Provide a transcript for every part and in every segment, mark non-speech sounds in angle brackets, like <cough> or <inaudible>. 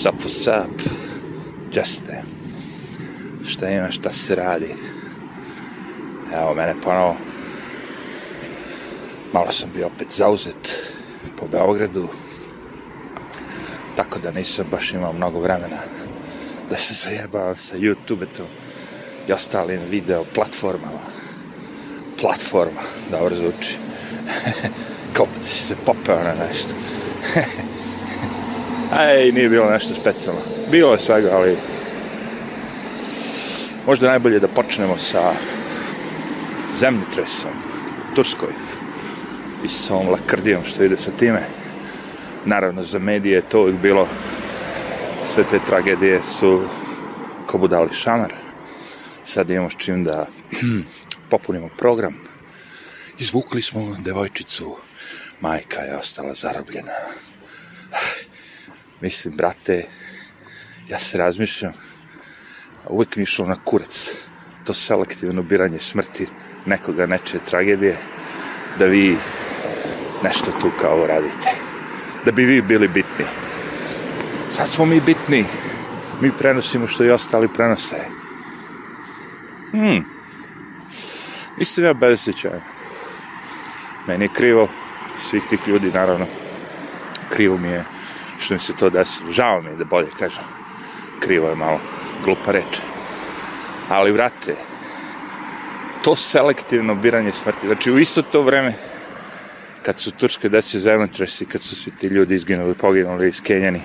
What's up, what's up? Jeste. Šta ima, šta se radi? Evo mene ponovo. Malo sam bio opet zauzet po Beogradu. Tako da nisam baš imao mnogo vremena da se zajebavam sa YouTube-etom i ostalim video platformama. Platforma, dobro zvuči. <laughs> Kao da si se popeo na nešto. <laughs> Ej, nije bilo nešto specijalno. Bilo je svega, ali možda najbolje da počnemo sa zemljotresom u Turskoj i sa ovom lakrdijom što ide sa time. Naravno, za medije je to uvijek bilo sve te tragedije su ko budali šamar. Sad imamo s čim da <clears throat> popunimo program. Izvukli smo devojčicu, majka je ostala zarobljena. Mislim, brate, ja se razmišljam, uvijek mi išlo na kurac to selektivno biranje smrti nekoga, nečije tragedije, da vi nešto tu kao radite. Da bi vi bili bitni. Sad smo mi bitni. Mi prenosimo što i ostali prenose. Hmm. Nisam ja bez osjećaja. Meni je krivo svih tih ljudi, naravno. Krivo mi je što mi se to desilo. Žao mi je da bolje kažem. Krivo je malo glupa reč. Ali, vrate, to selektivno biranje smrti, znači u isto to vreme, kad su Turske desio zemljotres i kad su svi ti ljudi izginuli, poginuli, iskenjani,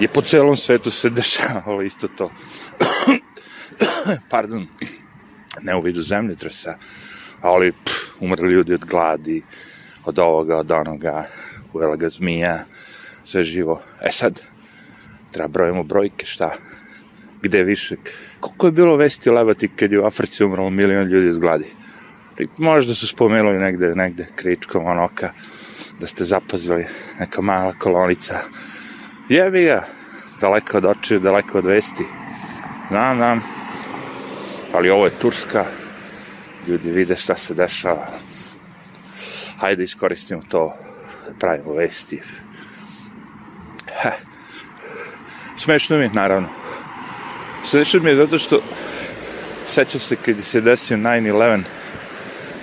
je po celom svetu se <laughs> dešavalo isto to. Pardon, ne u vidu zemljotresa, ali pff, umrli ljudi od gladi, od ovoga, od onoga, uvela ga zmija, sve živo. E sad, treba brojimo brojke, šta? Gde više? Koliko je bilo vesti lebati kad je u Africi umrlo milion ljudi iz gladi? Možda su spomenuli negde, negde, kričkom onoka, da ste zapazili neka mala kolonica. Jebi ga, daleko od očiju, daleko od vesti. Znam, znam. Ali ovo je Turska, ljudi vide šta se dešava. Hajde iskoristimo to, da pravimo vesti. Smešno mi je, naravno. Smešno mi je zato što sećam se kad se desio 9-11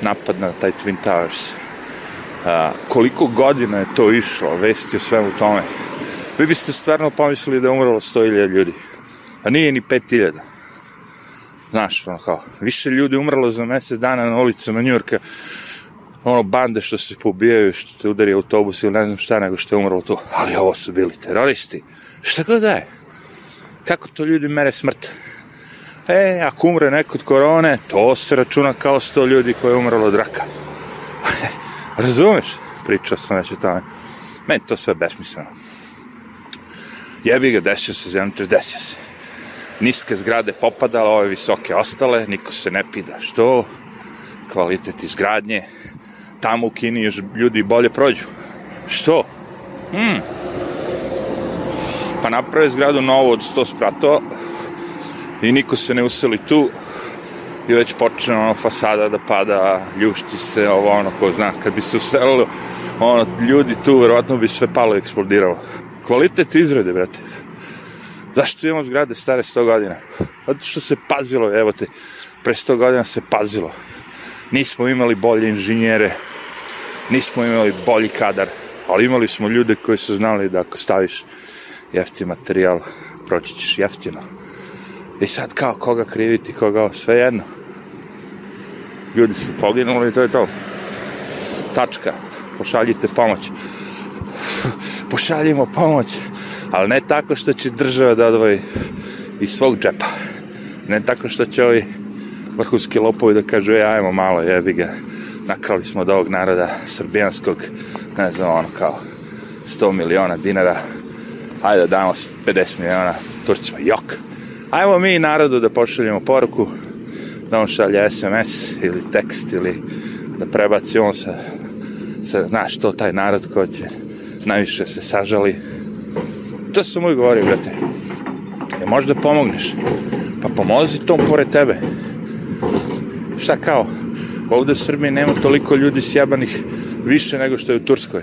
napad na taj Twin Towers. A, koliko godina je to išlo, vesti o svemu tome. Vi biste stvarno pomislili da je umrlo 100.000 ljudi. A nije ni 5.000. Znaš, ono kao, više ljudi umrlo za mesec dana na ulicama Njurka, ono bande što se pobijaju, što te udari autobus ili ne znam šta, nego što je umrlo to. Ali ovo su bili teroristi. Šta god da je? Kako to ljudi mere smrt? E, ako umre neko od korone, to se računa kao 100 ljudi koje je umrlo od raka. <laughs> Razumeš? Pričao sam već o tome. Meni to sve besmisleno. Jebi ga, desio se zemljotres, desio se. Niske zgrade popadale, ove visoke ostale, niko se ne pida. Što? Kvalitet izgradnje. Tamo u Kini ljudi bolje prođu. Što? Hmm. Pa naprave zgradu novu od 100 spratova i niko se ne useli tu i već počne ono fasada da pada, ljušti se, ovo ono ko zna, kad bi se uselilo, ono, ljudi tu, verovatno bi sve palo i eksplodiralo. Kvalitet izrade, brate. Zašto imamo zgrade stare 100 godina? Zato što se pazilo, evo te, pre 100 godina se pazilo. Nismo imali bolje inženjere, nismo imali bolji kadar, ali imali smo ljude koji su znali da ako staviš jeftin materijal, proći ćeš jeftino. I sad kao, koga kriviti, koga, sve jedno. Ljudi su poginuli i to je to. Tačka. Pošaljite pomoć. <laughs> Pošaljimo pomoć. Ali ne tako što će država da odvoji iz svog džepa. Ne tako što će ovi vrhunski lopovi da kažu, e, ajmo malo, jebi ga. Nakrali smo od ovog naroda srbijanskog, ne znam, ono kao 100 miliona dinara. Hajde da damo 50 miliona Turcima. Jok ajmo mi narodu da pošaljemo poruku da on šalje SMS ili tekst ili da prebaci on sa, sa znaš, to taj narod ko će najviše se sažali. To sam uvijek govorio, brate. Je možda pomogneš? Pa pomozi tom pored tebe. Šta kao? Ovde u Srbiji nema toliko ljudi sjebanih više nego što je u Turskoj.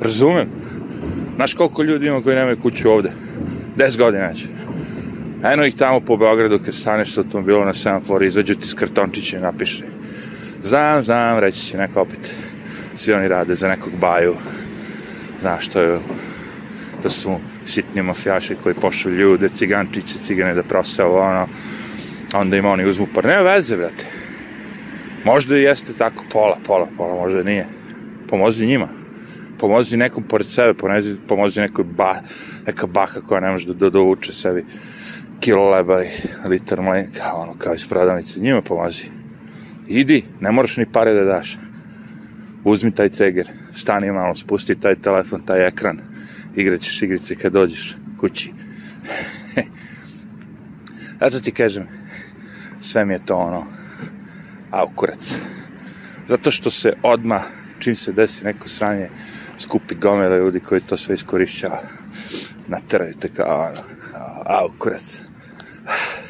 Razumem. Znaš koliko ljudi ima koji nemaju kuću ovde? 10 godina će. Eno ih tamo po Beogradu kad staneš sa automobilom na semafor, izađu ti s kartončića i napiše. Znam, znam, reći će neko opet. Svi oni rade za nekog baju. Znaš, to je to su sitni mafijaši koji pošalju ljude, cigančiće, cigane da prose ovo, ono, onda im oni uzmu par, nema veze, brate. Možda i jeste tako, pola, pola, pola, možda nije. Pomozi njima. Pomozi nekom pored sebe, pomozi, pomozi nekoj ba, neka baka koja ne može da, da dovuče sebi kilo leba i litar mleka, ono, kao iz prodavnice. Njima pomozi. Idi, ne moraš ni pare da daš. Uzmi taj ceger, stani malo, spusti taj telefon, taj ekran, igraćeš igrice kad dođeš kući. <laughs> Zato ti kažem, sve mi je to ono, a kurac. Zato što se odma čim se desi neko sranje, skupi gomela ljudi koji to sve iskorišćava. Nateraju te kao ono, a kurac.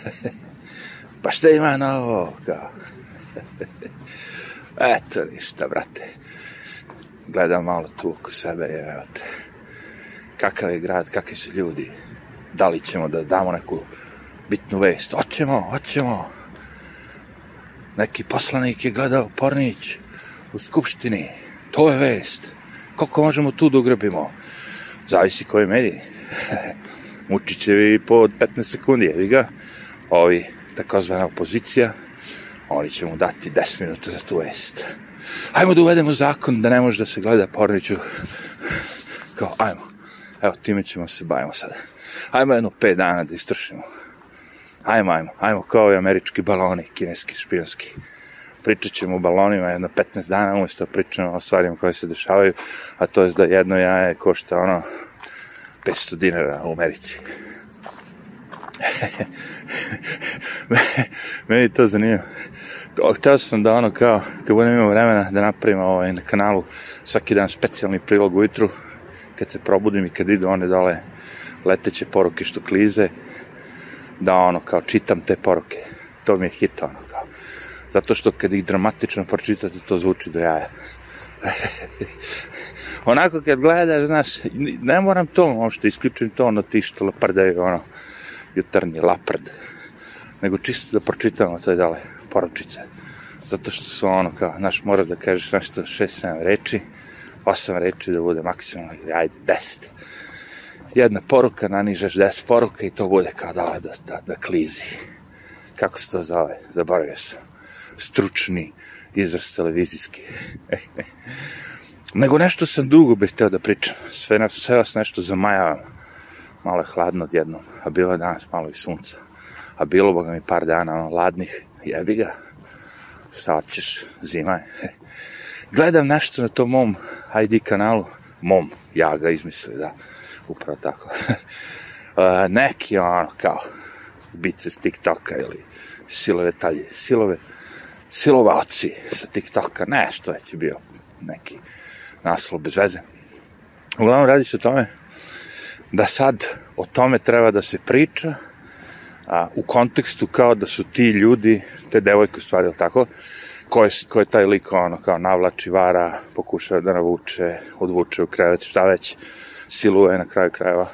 <laughs> pa šta ima na ovo, kao. <laughs> Eto, ništa, brate. Gledam malo tu oko sebe, evo te. Kakav je grad, kakvi su ljudi. Da li ćemo da damo neku bitnu vest? Hoćemo, hoćemo. Neki poslanik je gledao Pornić u Skupštini. To je vest. Koliko možemo tu da ugrbimo? Zavisi koji mediji. <laughs> Mučićevi po 15 sekundi, jevi ga. Ovi, takozvana opozicija, oni će mu dati 10 minuta za tu vest. Ajmo da uvedemo zakon da ne može da se gleda Porniću. Kao, ajmo. Evo, time ćemo se bavimo sada. Ajmo jedno 5 dana da istršimo. Ajmo, ajmo, ajmo, kao i američki baloni, kineski, špionski. Pričat ćemo o balonima jedno 15 dana, umjesto pričamo o stvarima koje se dešavaju, a to je da jedno jaje košta ono 500 dinara u Americi. <laughs> Meni to zanima. Htio sam da ono kao, kad budem imao vremena da napravimo ovaj na kanalu svaki dan specijalni prilog ujutru, kad se probudim i kad idu one dole leteće poruke što klize, da ono, kao čitam te poruke. To mi je hit, ono, kao. Zato što kad ih dramatično pročitate, to zvuči do jaja. <laughs> Onako kad gledaš, znaš, ne moram to, možete isključim to, ono, ti što laprdaju, ono, jutarnji laprd. Nego čisto da pročitamo to dale poručice. Zato što su ono, kao, znaš, mora da kažeš nešto šest, sedam reči, osam reči da bude maksimalno, ajde, deset jedna poruka, nanižeš 10 poruka i to bude kao da, da, da, da klizi. Kako se to zove? Zaboravio sam. Stručni izraz televizijski. <laughs> Nego nešto sam dugo bih hteo da pričam. Sve, na, sve vas nešto zamajavam. Malo je hladno odjednom, a bilo je danas malo i sunca. A bilo boga mi par dana ono, ladnih, jebi ga. Šta ćeš, zima je. <laughs> Gledam nešto na tom mom ID kanalu, mom, ja ga izmislio, da upravo tako. <laughs> neki ono kao bice s TikToka ili silove talje, silove, silovaci sa TikToka, nešto već je bio neki naslov bez veze. Uglavnom radi se o tome da sad o tome treba da se priča a, u kontekstu kao da su ti ljudi, te devojke u stvari, tako, koje, koje taj lik ono kao navlači, vara, pokušava da navuče, odvuče u krevet, šta već, siluje na kraju krajeva,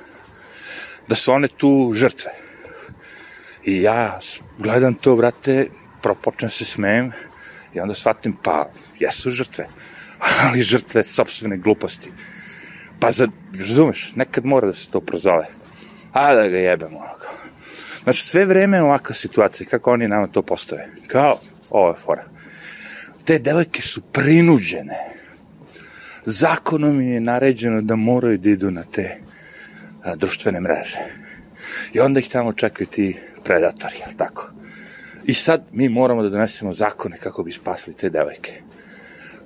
da su one tu žrtve. I ja gledam to, brate, propočnem se smejem i onda shvatim, pa, jesu žrtve, <laughs> ali žrtve sobstvene gluposti. Pa, za, razumeš, nekad mora da se to prozove. A da ga jebemo, ono kao. Znači, sve vreme ovakva situacija, kako oni nama to postave. Kao, ovo je fora. Te devojke su prinuđene zakonom je naređeno da moraju da idu na te a, društvene mreže. I onda ih tamo čekaju ti predatori, jel tako? I sad mi moramo da donesemo zakone kako bi spasili te devojke.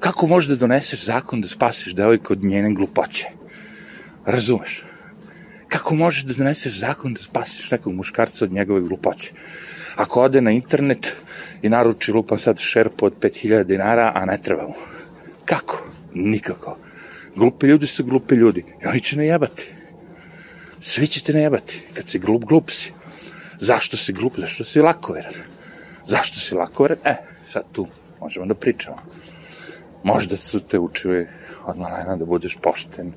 Kako možeš da doneseš zakon da spasiš devojku od njene glupoće? Razumeš? Kako možeš da doneseš zakon da spasiš nekog muškarca od njegove glupoće? Ako ode na internet i naruči lupa sad šerpu od 5000 dinara, a ne treba mu. Kako? Nikako. Glupi ljudi su glupi ljudi. I oni će najebati. Svi ćete najebati. Kad si glup, glup si. Zašto si glup? Zašto si lakoveran? Zašto si lakoveran? E, sad tu možemo da pričamo. Možda su te učili od malena da budeš pošten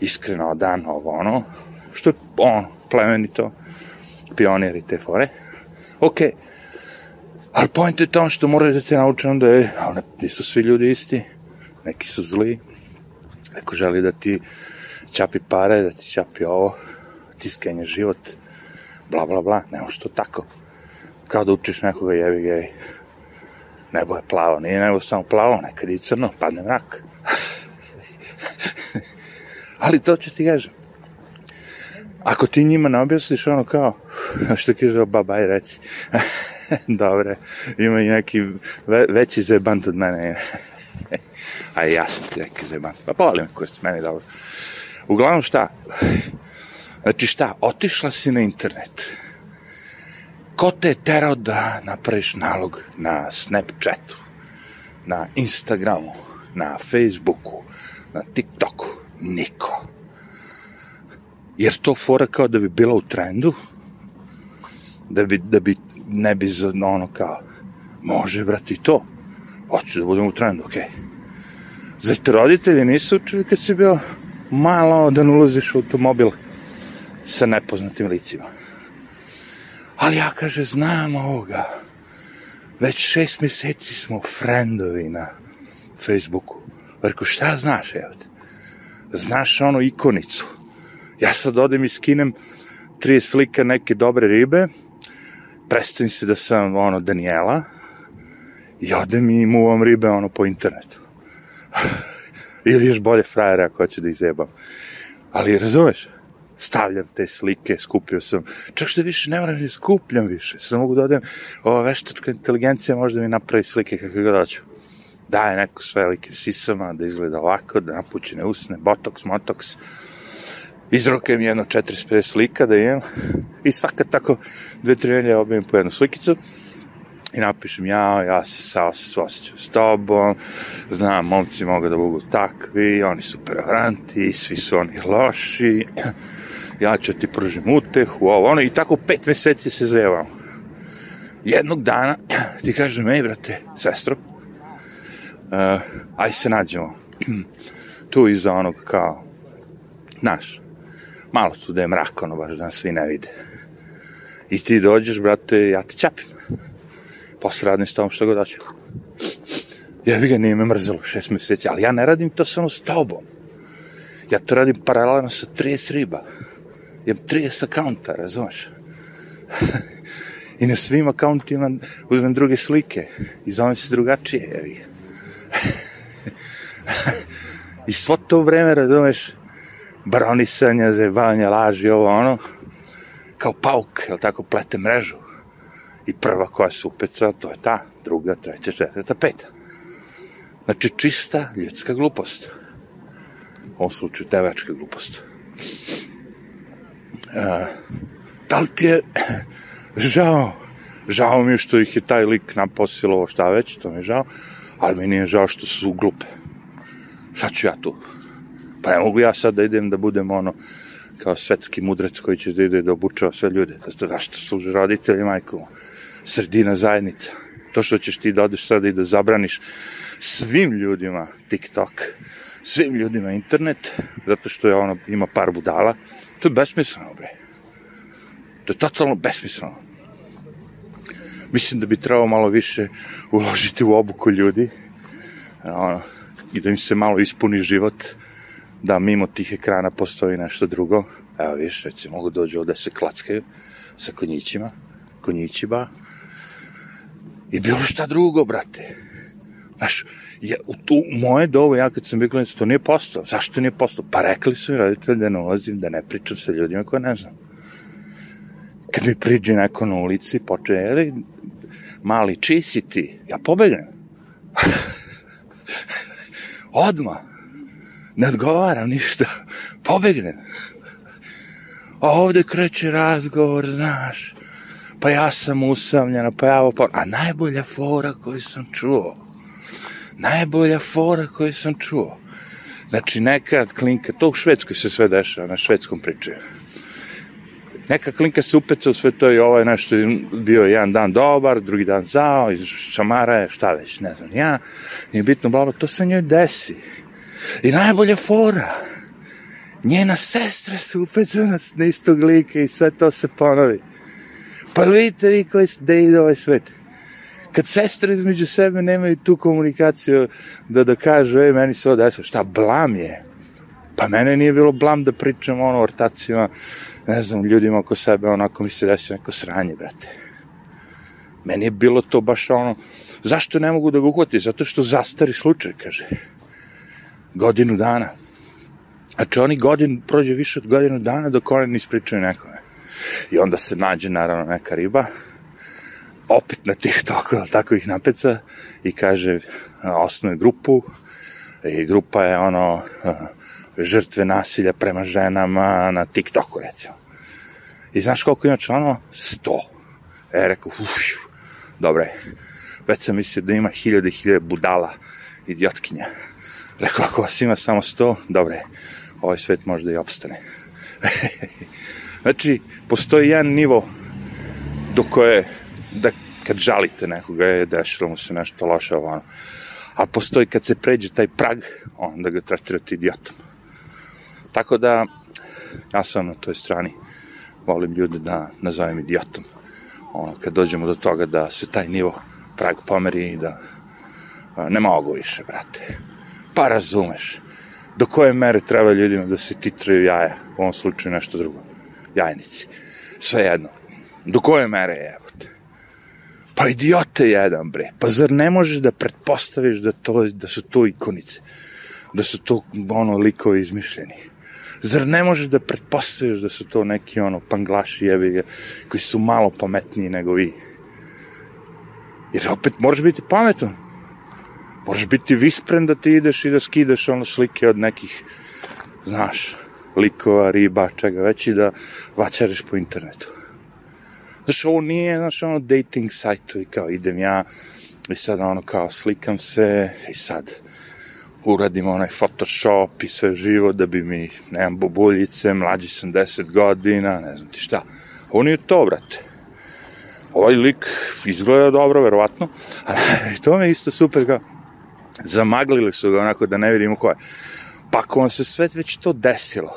iskreno dan, ovo ono, što je ono, plemenito, pioniri te fore, okej, ali point je to što moraju da te nauče da je, ali nisu svi ljudi isti, neki su zli, neko želi da ti čapi pare, da ti čapi ovo, ti skenje život, bla bla bla, nema što tako. Kao da učiš nekoga jevi gej. Nebo je plavo, nije nebo samo plavo, nekad i crno, padne mrak. <laughs> Ali to ću ti kažem. Ako ti njima ne objasniš ono kao, <laughs> što kaže baba, aj reci. <laughs> Dobre, ima i neki ve, veći zebant od mene. A ja sam ti neki zebant. Pa volim ste meni dobro. Uglavnom šta? Znači šta, otišla si na internet. Ko te je terao da napraviš nalog na Snapchatu, na Instagramu, na Facebooku, na TikToku? Niko. Jer to fora kao da bi bila u trendu, da bi, da bi ne bi za ono kao, može, brati, to. Hoću da budem u trendu, okej. Okay. Zar te roditelji nisu učili kad si bio malo da ne u automobil sa nepoznatim licima? Ali ja, kaže, znam ovoga. Već šest meseci smo friendovi na Facebooku. Rekao, šta znaš, evo te? Znaš onu ikonicu. Ja sad odem i skinem tri slike neke dobre ribe, predstavim se da sam, ono, Daniela, i odem i muvam ribe, ono, po internetu. Ili još bolje frajera ako hoću da izjebam. Ali, razumeš? stavljam te slike, skupio sam, čak što više ne moram da skupljam više, sam mogu da odem, ova veštačka inteligencija možda mi napravi slike kakve god hoću. Daje neko s velikim sisama, da izgleda ovako, da napućene usne, botoks, motoks, izrokujem jedno 45 slika da imam i svaka tako dve, tri obavim po jednu slikicu i napišem ja, ja se sa osjećam s tobom, znam, momci mogu da budu takvi, oni su prevaranti, svi su oni loši, <clears throat> ja ću ti pružim utehu, ovo, ono, i tako pet meseci se zajevam. Jednog dana <clears throat> ti kažem, ej, brate, sestro, uh, aj se nađemo. <clears throat> tu iza onog kao, znaš, malo tu da je mrak, ono, baš da nas svi ne vide. I ti dođeš, brate, ja te čapim. Posle radim s tobom što god hoću. Ja bi ga nije me mrzelo šest meseci, ali ja ne radim to samo s tobom. Ja to radim paralelno sa 30 riba imam 30 akaunta, razumeš? I na svim akauntima uzmem druge slike i zovem se drugačije, jevi. I svo to vreme, razumeš, bronisanja, zajebavanja, laži, ovo ono, kao pauk, jel tako, plete mrežu. I prva koja se upeca, to je ta, druga, treća, četvrta, peta. Znači, čista ljudska glupost. U ovom slučaju, devačka glupost da li ti je žao, žao mi je što ih je taj lik naposilo šta već, to mi je žao, ali mi nije žao što su glupe. Šta ću ja tu? Pa ne mogu ja sad da idem da budem ono, kao svetski mudrac koji će da ide da obučava sve ljude. Zato zašto su roditelji, majko, sredina zajednica. To što ćeš ti da odeš sada i da zabraniš svim ljudima TikTok, svim ljudima internet, zato što je ono, ima par budala, To je besmisleno, bre. To je totalno besmisleno. Mislim da bi trebalo malo više uložiti u obuku ljudi ono, i da im se malo ispuni život, da mimo tih ekrana postoji nešto drugo. Evo viš, već mogu dođu ovde se klackaju sa konjićima, konjićiba i bilo šta drugo, brate. Znaš, je, u, tu, moje dovo, ja kad sam bio klinac, to nije postao. Zašto nije postao? Pa rekli su mi roditelji da ne ulazim, da ne pričam sa ljudima koje ne znam. Kad mi priđe neko na ulici, poče, jeli, mali, čiji si ti? Ja pobegnem. <laughs> Odma. Ne odgovaram ništa. Pobegnem. A ovde kreće razgovor, znaš. Pa ja sam usamljena, pa ja. Pa... A najbolja fora koju sam čuo najbolja fora koju sam čuo. Znači, neka klinka, to u Švedskoj se sve dešava, na švedskom pričaju. Neka klinka se upeca u sve to i ovo je nešto bio jedan dan dobar, drugi dan zao, iz šamara je, šta već, ne znam, ja, nije bitno, bla, to se njoj desi. I najbolja fora, njena sestra se upecana na istog lika i sve to se ponovi. Pa vidite vi koji da ide ovaj svet. Kad sestre između sebe nemaju tu komunikaciju da da kažu, ej, meni se ovo desilo, šta, blam je. Pa mene nije bilo blam da pričam ono ortacima, ne znam, ljudima oko sebe, onako mi se desilo neko sranje, brate. Meni je bilo to baš ono, zašto ne mogu da ga uhvati? Zato što zastari slučaj, kaže. Godinu dana. Znači oni godin, prođe više od godinu dana dok oni ne ispričaju nekome. I onda se nađe naravno neka riba, opet na tih toko, tako ih napeca i kaže, osnuje grupu i grupa je ono žrtve nasilja prema ženama na TikToku recimo. I znaš koliko ima članova? 100. E, rekao, uš, dobre, već sam mislio da ima hiljade hiljade budala, idiotkinja. Rekao, ako vas ima samo 100, dobre, ovaj svet možda i opstane. <laughs> znači, postoji jedan nivo do koje, da kad žalite nekoga, je dešilo mu se nešto loše ovano. A postoji kad se pređe taj prag, onda ga tretirate idiotom. Tako da, ja sam na toj strani, volim ljude da nazovem idiotom. Ono, kad dođemo do toga da se taj nivo prag pomeri i da ne mogu više, brate. Pa razumeš do koje mere treba ljudima da se titraju jaja, u ovom slučaju nešto drugo, jajnici, sve jedno, do koje mere je, Pa idiote jedan, bre. Pa zar ne možeš da pretpostaviš da, to, da su to ikonice? Da su to, ono, likovi izmišljeni? Zar ne možeš da pretpostaviš da su to neki, ono, panglaši jebi koji su malo pametniji nego vi? Jer opet moraš biti pametan. Možeš biti vispren da ti ideš i da skidaš ono slike od nekih, znaš, likova, riba, čega već i da vaćariš po internetu. Znaš, ovo nije, znaš, ono, dating sajtovi, kao idem ja i sad ono, kao, slikam se i sad uradim onaj Photoshop i sve živo da bi mi, nemam bobuljice, mlađi sam 10 godina, ne znam ti šta. Ovo nije to, brate. Ovaj lik izgleda dobro, verovatno, <laughs> ali to je isto super, kao, zamaglili su ga onako da ne vidimo ko je. Pa ako vam se sve već to desilo,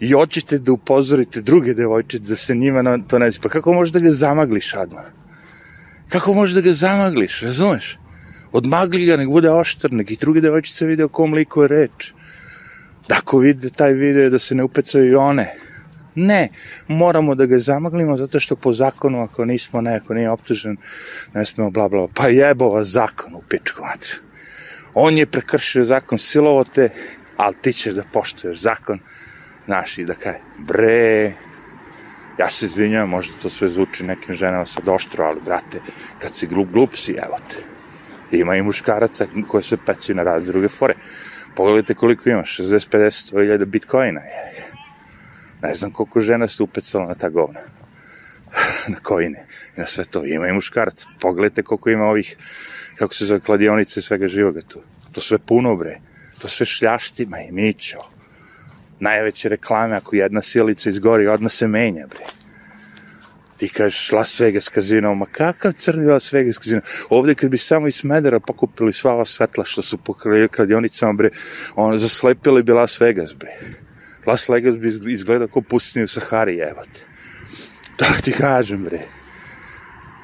i hoćete da upozorite druge devojčice da se njima to ne pa kako možeš da ga zamagliš odmah? Kako možeš da ga zamagliš, razumeš? Odmagli ga, nek bude oštar, nek i druge devojčice vide o kom liku je reč. Da ako vide taj video da se ne upecaju i one. Ne, moramo da ga zamaglimo zato što po zakonu ako nismo neko nije optužen, ne smemo bla bla. Pa jebova zakon u pičku matru. On je prekršio zakon, silovo te, ali ti ćeš da poštuješ zakon, znaš, i da kaj, bre, ja se izvinjam, možda to sve zvuči nekim ženama sad oštro, ali, brate, kad si glup, glup si, evo te. Ima i muškaraca koje se pecaju na razne druge fore. Pogledajte koliko ima, 60, 50, 100.000 bitcoina. Ne znam koliko žena se upecala na ta govna. <laughs> na kojine i na sve to. Ima i muškarac. Pogledajte koliko ima ovih kako se zove, kladionice i svega živoga tu. To sve puno, bre. To sve šljaštima i mićo. Najveće reklame, ako jedna silica izgori, odmah se menja, bre. Ti kažeš Las Vegas kazino, ma kakav crni Las Vegas kazino? Ovde kad bi samo iz Smedera pokupili sva ova svetla što su po kladionicama, bre, ono, zaslepili bi Las Vegas, bre. Las Vegas bi izgledao kao pustinju Sahari, evo te. Ti kažem, bre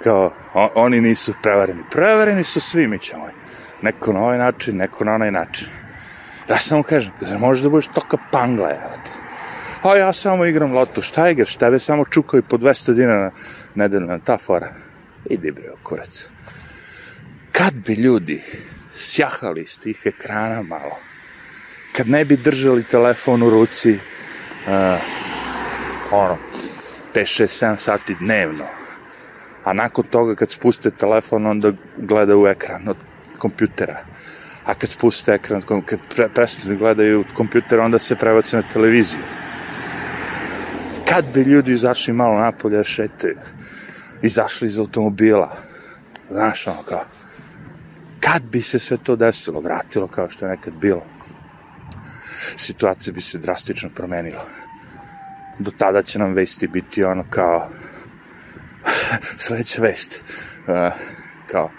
kao, on, oni nisu prevareni. Prevareni su svi, mi ćemo. Neko na ovaj način, neko na onaj način. Ja samo kažem, da možeš da budeš toka pangla, evo te. A ja samo igram lotu, šta igraš? Tebe samo čukaju po 200 dinara nedeljna, ta fora. Idi bre, kurac. Kad bi ljudi sjahali iz tih ekrana malo, kad ne bi držali telefon u ruci, uh, ono, 5, 6, 7 sati dnevno, a nakon toga kad spuste telefon onda gleda u ekran od kompjutera a kad spuste ekran kad pre, prestane da gledaju od kompjutera onda se prebace na televiziju. Kad bi ljudi izašli malo napolje šete izašli iz automobila. Znaš ono kao kad bi se sve to desilo vratilo kao što je nekad bilo situacija bi se drastično promenila. Do tada će nam vesti biti ono kao <sighs> sledeća vest. Uh, kao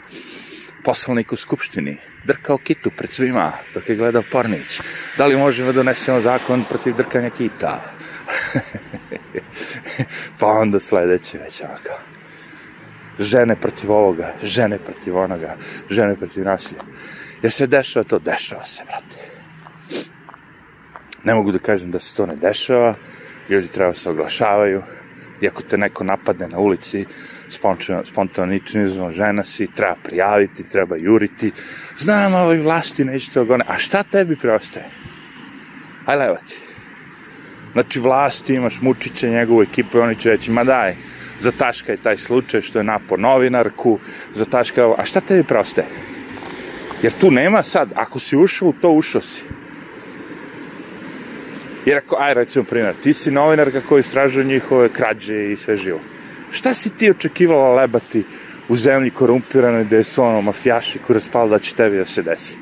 poslanik u Skupštini drkao kitu pred svima dok je gledao Pornić. Da li možemo da donesemo zakon protiv drkanja kita? <laughs> pa onda sledeće već onako. Žene protiv ovoga, žene protiv onoga, žene protiv nasilja. Je se dešava to? Dešava se, brate. Ne mogu da kažem da se to ne dešava, ljudi treba da se oglašavaju, i ako te neko napadne na ulici, spontaničnizom, žena si, treba prijaviti, treba juriti, znam, ovoj vlasti neće to gone, a šta tebi preostaje? Aj levo ti. Znači, vlasti imaš Mučića, njegovu ekipu i oni će reći, ma daj, zataškaj taj slučaj što je napo novinarku, zataškaj ovo, a šta tebi preostaje? Jer tu nema sad, ako si ušao u to, ušao si. Jer ako, aj recimo primjer, ti si novinarka koji istražuje njihove krađe i sve živo. Šta si ti očekivala lebati u zemlji korumpiranoj gde su ono mafijaši koji raspala da će tebi da se desi?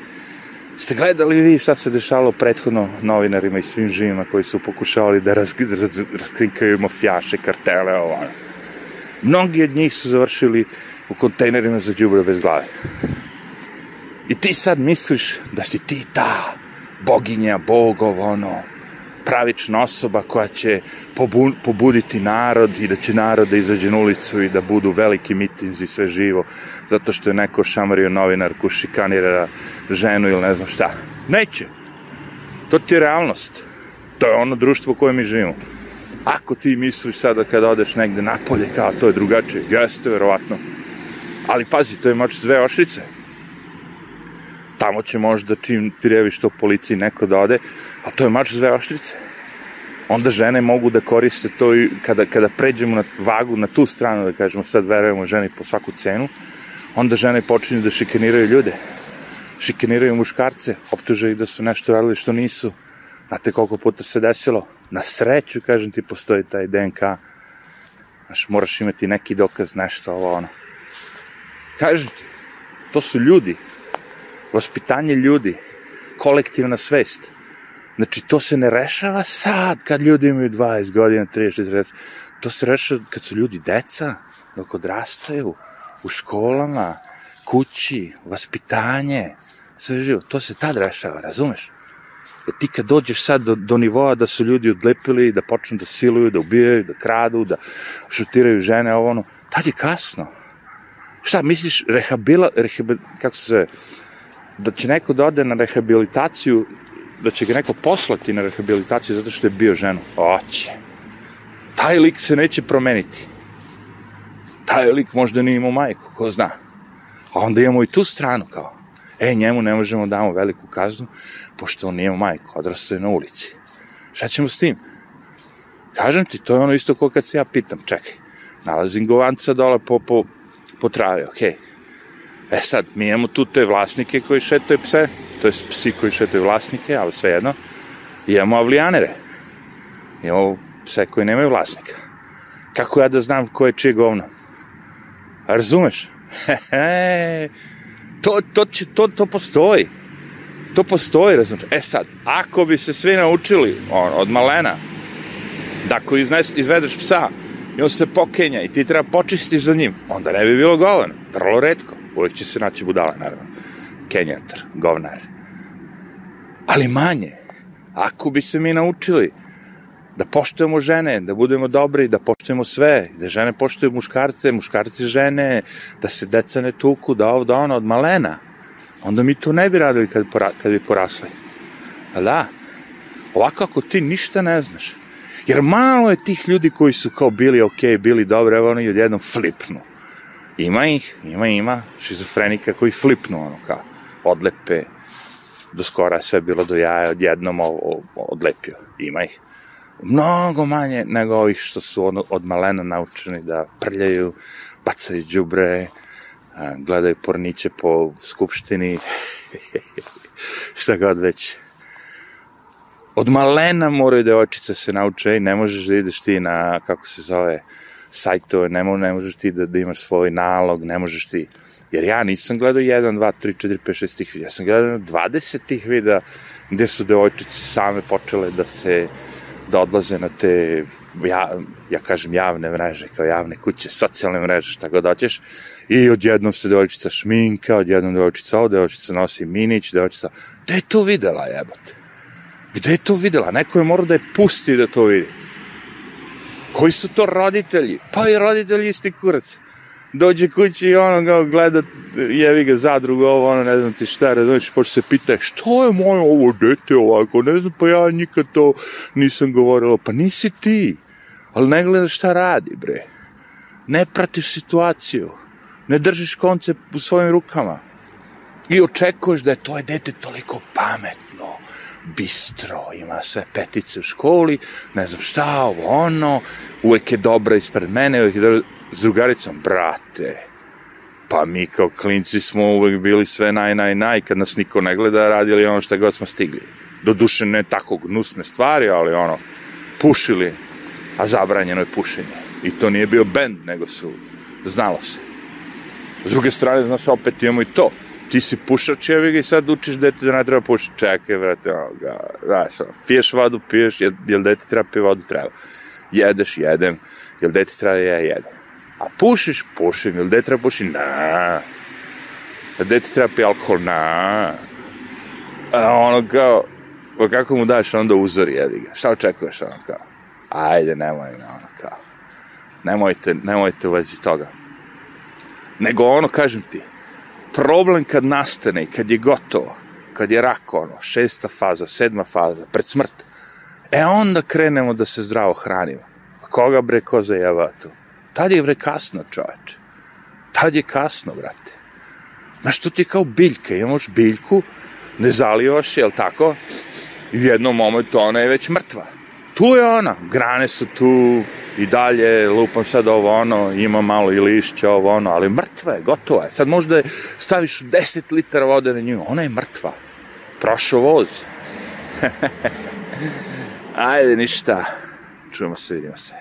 Ste gledali vi šta se dešalo prethodno novinarima i svim živima koji su pokušavali da raz, raz, raskrinkaju mafijaše, kartele, ovo. Mnogi od njih su završili u kontejnerima za džubre bez glave. I ti sad misliš da si ti ta boginja, bogov, ono, pravična osoba koja će pobuditi narod i da će narod da izađe na ulicu i da budu veliki mitinzi sve živo zato što je neko šamario novinarku, šikanira ženu ili ne znam šta. Neće. To ti je realnost. To je ono društvo u kojem mi živimo. Ako ti misliš sada kada odeš negde napolje kao to je drugačije, jeste verovatno. Ali pazi, to je moć dve ošice tamo će možda čim prijaviš to policiji neko da ode, a to je mač zve oštrice. Onda žene mogu da koriste to i kada, kada pređemo na vagu na tu stranu, da kažemo sad verujemo ženi po svaku cenu, onda žene počinju da šikaniraju ljude. Šikaniraju muškarce, optuže ih da su nešto radili što nisu. Znate koliko puta se desilo? Na sreću, kažem ti, postoji taj DNK. Znaš, moraš imati neki dokaz, nešto, ovo, ono. Kažem ti, to su ljudi, vaspitanje ljudi, kolektivna svest. Znači, to se ne rešava sad, kad ljudi imaju 20 godina, 30, 40. To se rešava kad su ljudi deca, dok odrastaju, u školama, kući, vaspitanje, sve živo. To se tad rešava, razumeš? Jer ti kad dođeš sad do, do nivoa da su ljudi odlepili, da počnu da siluju, da ubijaju, da kradu, da šutiraju žene, ovo ono, tad je kasno. Šta, misliš, rehabila, rehabil, kako se zove, da će neko da ode na rehabilitaciju, da će ga neko poslati na rehabilitaciju zato što je bio ženu. Oće. Taj lik se neće promeniti. Taj lik možda nije imao majku, ko zna. A onda imamo i tu stranu kao, e, njemu ne možemo da damo veliku kaznu, pošto on nije imao majku, odrastao je na ulici. Šta ćemo s tim? Kažem ti, to je ono isto kao kad se ja pitam, čekaj, nalazim govanca dole po, po, po travi, okej, okay E sad, mi imamo tu te vlasnike koji šetaju pse, to je psi koji šetaju vlasnike, ali svejedno, imamo avlijanere. Imamo pse koji nemaju vlasnika. Kako ja da znam ko je čije govno? Razumeš? <laughs> to, to, će, to, to postoji. To postoji, razumeš? E sad, ako bi se svi naučili on, od malena, da ako iznes, izvedeš psa i on se pokenja i ti treba počistiš za njim, onda ne bi bilo govno. Vrlo redko. Uvijek će se naći budala, naravno. Kenjatar, govnar. Ali manje. Ako bi se mi naučili da poštujemo žene, da budemo dobri, da poštujemo sve, da žene poštuju muškarce, muškarci žene, da se deca ne tuku, da ovo, da ono, od malena, onda mi to ne bi radili kad, kad bi porasli. A da, ovako ako ti ništa ne znaš, jer malo je tih ljudi koji su kao bili ok, bili dobri, evo oni odjednom flipnu. Ima ih, ima, ima, šizofrenika koji flipnu, ono, kao, odlepe, do skora sve bilo do jaja, odjednom odlepio. Ima ih. Mnogo manje nego ovih što su od, od malena naučeni da prljaju, bacaju džubre, gledaju porniće po skupštini, <laughs> šta god već. Od malena moraju devojčice se nauče i ne možeš da ideš ti na, kako se zove, sajtove, ne, mo, ne možeš ti da, da imaš svoj nalog, ne možeš ti... Jer ja nisam gledao 1, 2, 3, 4, 5, 6 tih videa, ja sam gledao 20 tih videa gde su devojčice same počele da se da odlaze na te, ja, ja kažem javne mreže, kao javne kuće, socijalne mreže, šta god hoćeš, i odjednom se devojčica šminka, odjednom devojčica ovo, devojčica nosi minić, devojčica, gde je to videla jebote? Gde je to videla? Neko je morao da je pusti da to vidi. Koji su to roditelji? Pa i roditelji isti kurac dođe kući i ono ga gleda, jevi ga zadrugu, ovo, ono, ne znam ti šta, razumiješ, počne se pita, što je moje ovo dete ovako, ne znam, pa ja nikad to nisam govorila, pa nisi ti, ali ne gledaš šta radi, bre. Ne pratiš situaciju, ne držiš koncept u svojim rukama. I očekuješ da je tvoje dete toliko pametno, bistro, ima sve petice u školi, ne znam šta, ovo, ono, uvek je dobra ispred mene, uvek je dobra, s drugaricom, brate, pa mi kao klinci smo uvek bili sve naj, naj, naj, kad nas niko ne gleda, radili ono što god smo stigli. Doduše ne tako gnusne stvari, ali ono, pušili, a zabranjeno je pušenje. I to nije bio bend, nego su, znalo se. S druge strane, znaš, opet imamo i to. Ti si pušač, jevi ga i sad učiš dete da ne treba pušiti. Čekaj, vrate, ono, ga, znaš, piješ vodu, piješ, jel, jel dete treba pije vodu, treba. Jedeš, jedem, jel dete treba da je, jedem A pušiš, pušim, ili dete treba puši, na. A dete treba pi alkohol, na. A ono kao, pa kako mu daš onda uzor, jedi ga. Šta očekuješ, ono kao? Ajde, nemoj, ono kao. Nemojte, nemojte u vezi toga. Nego ono, kažem ti, problem kad nastane kad je gotovo, kad je rak, ono, šesta faza, sedma faza, pred smrt, e onda krenemo da se zdravo hranimo. A koga bre ko zajeva tu? Tad je bre kasno, čoveče. Tad je kasno, brate. Znaš, to ti je kao biljka. Imaš biljku, ne zalivaš, jel tako? I u jednom momentu ona je već mrtva. Tu je ona, grane su tu i dalje, lupam sad ovo ono, ima malo i lišća ovo ono, ali mrtva je, gotova je. Sad možda staviš 10 litara vode na nju, ona je mrtva. Prošao voz. <laughs> Ajde, ništa. Čujemo se, vidimo se.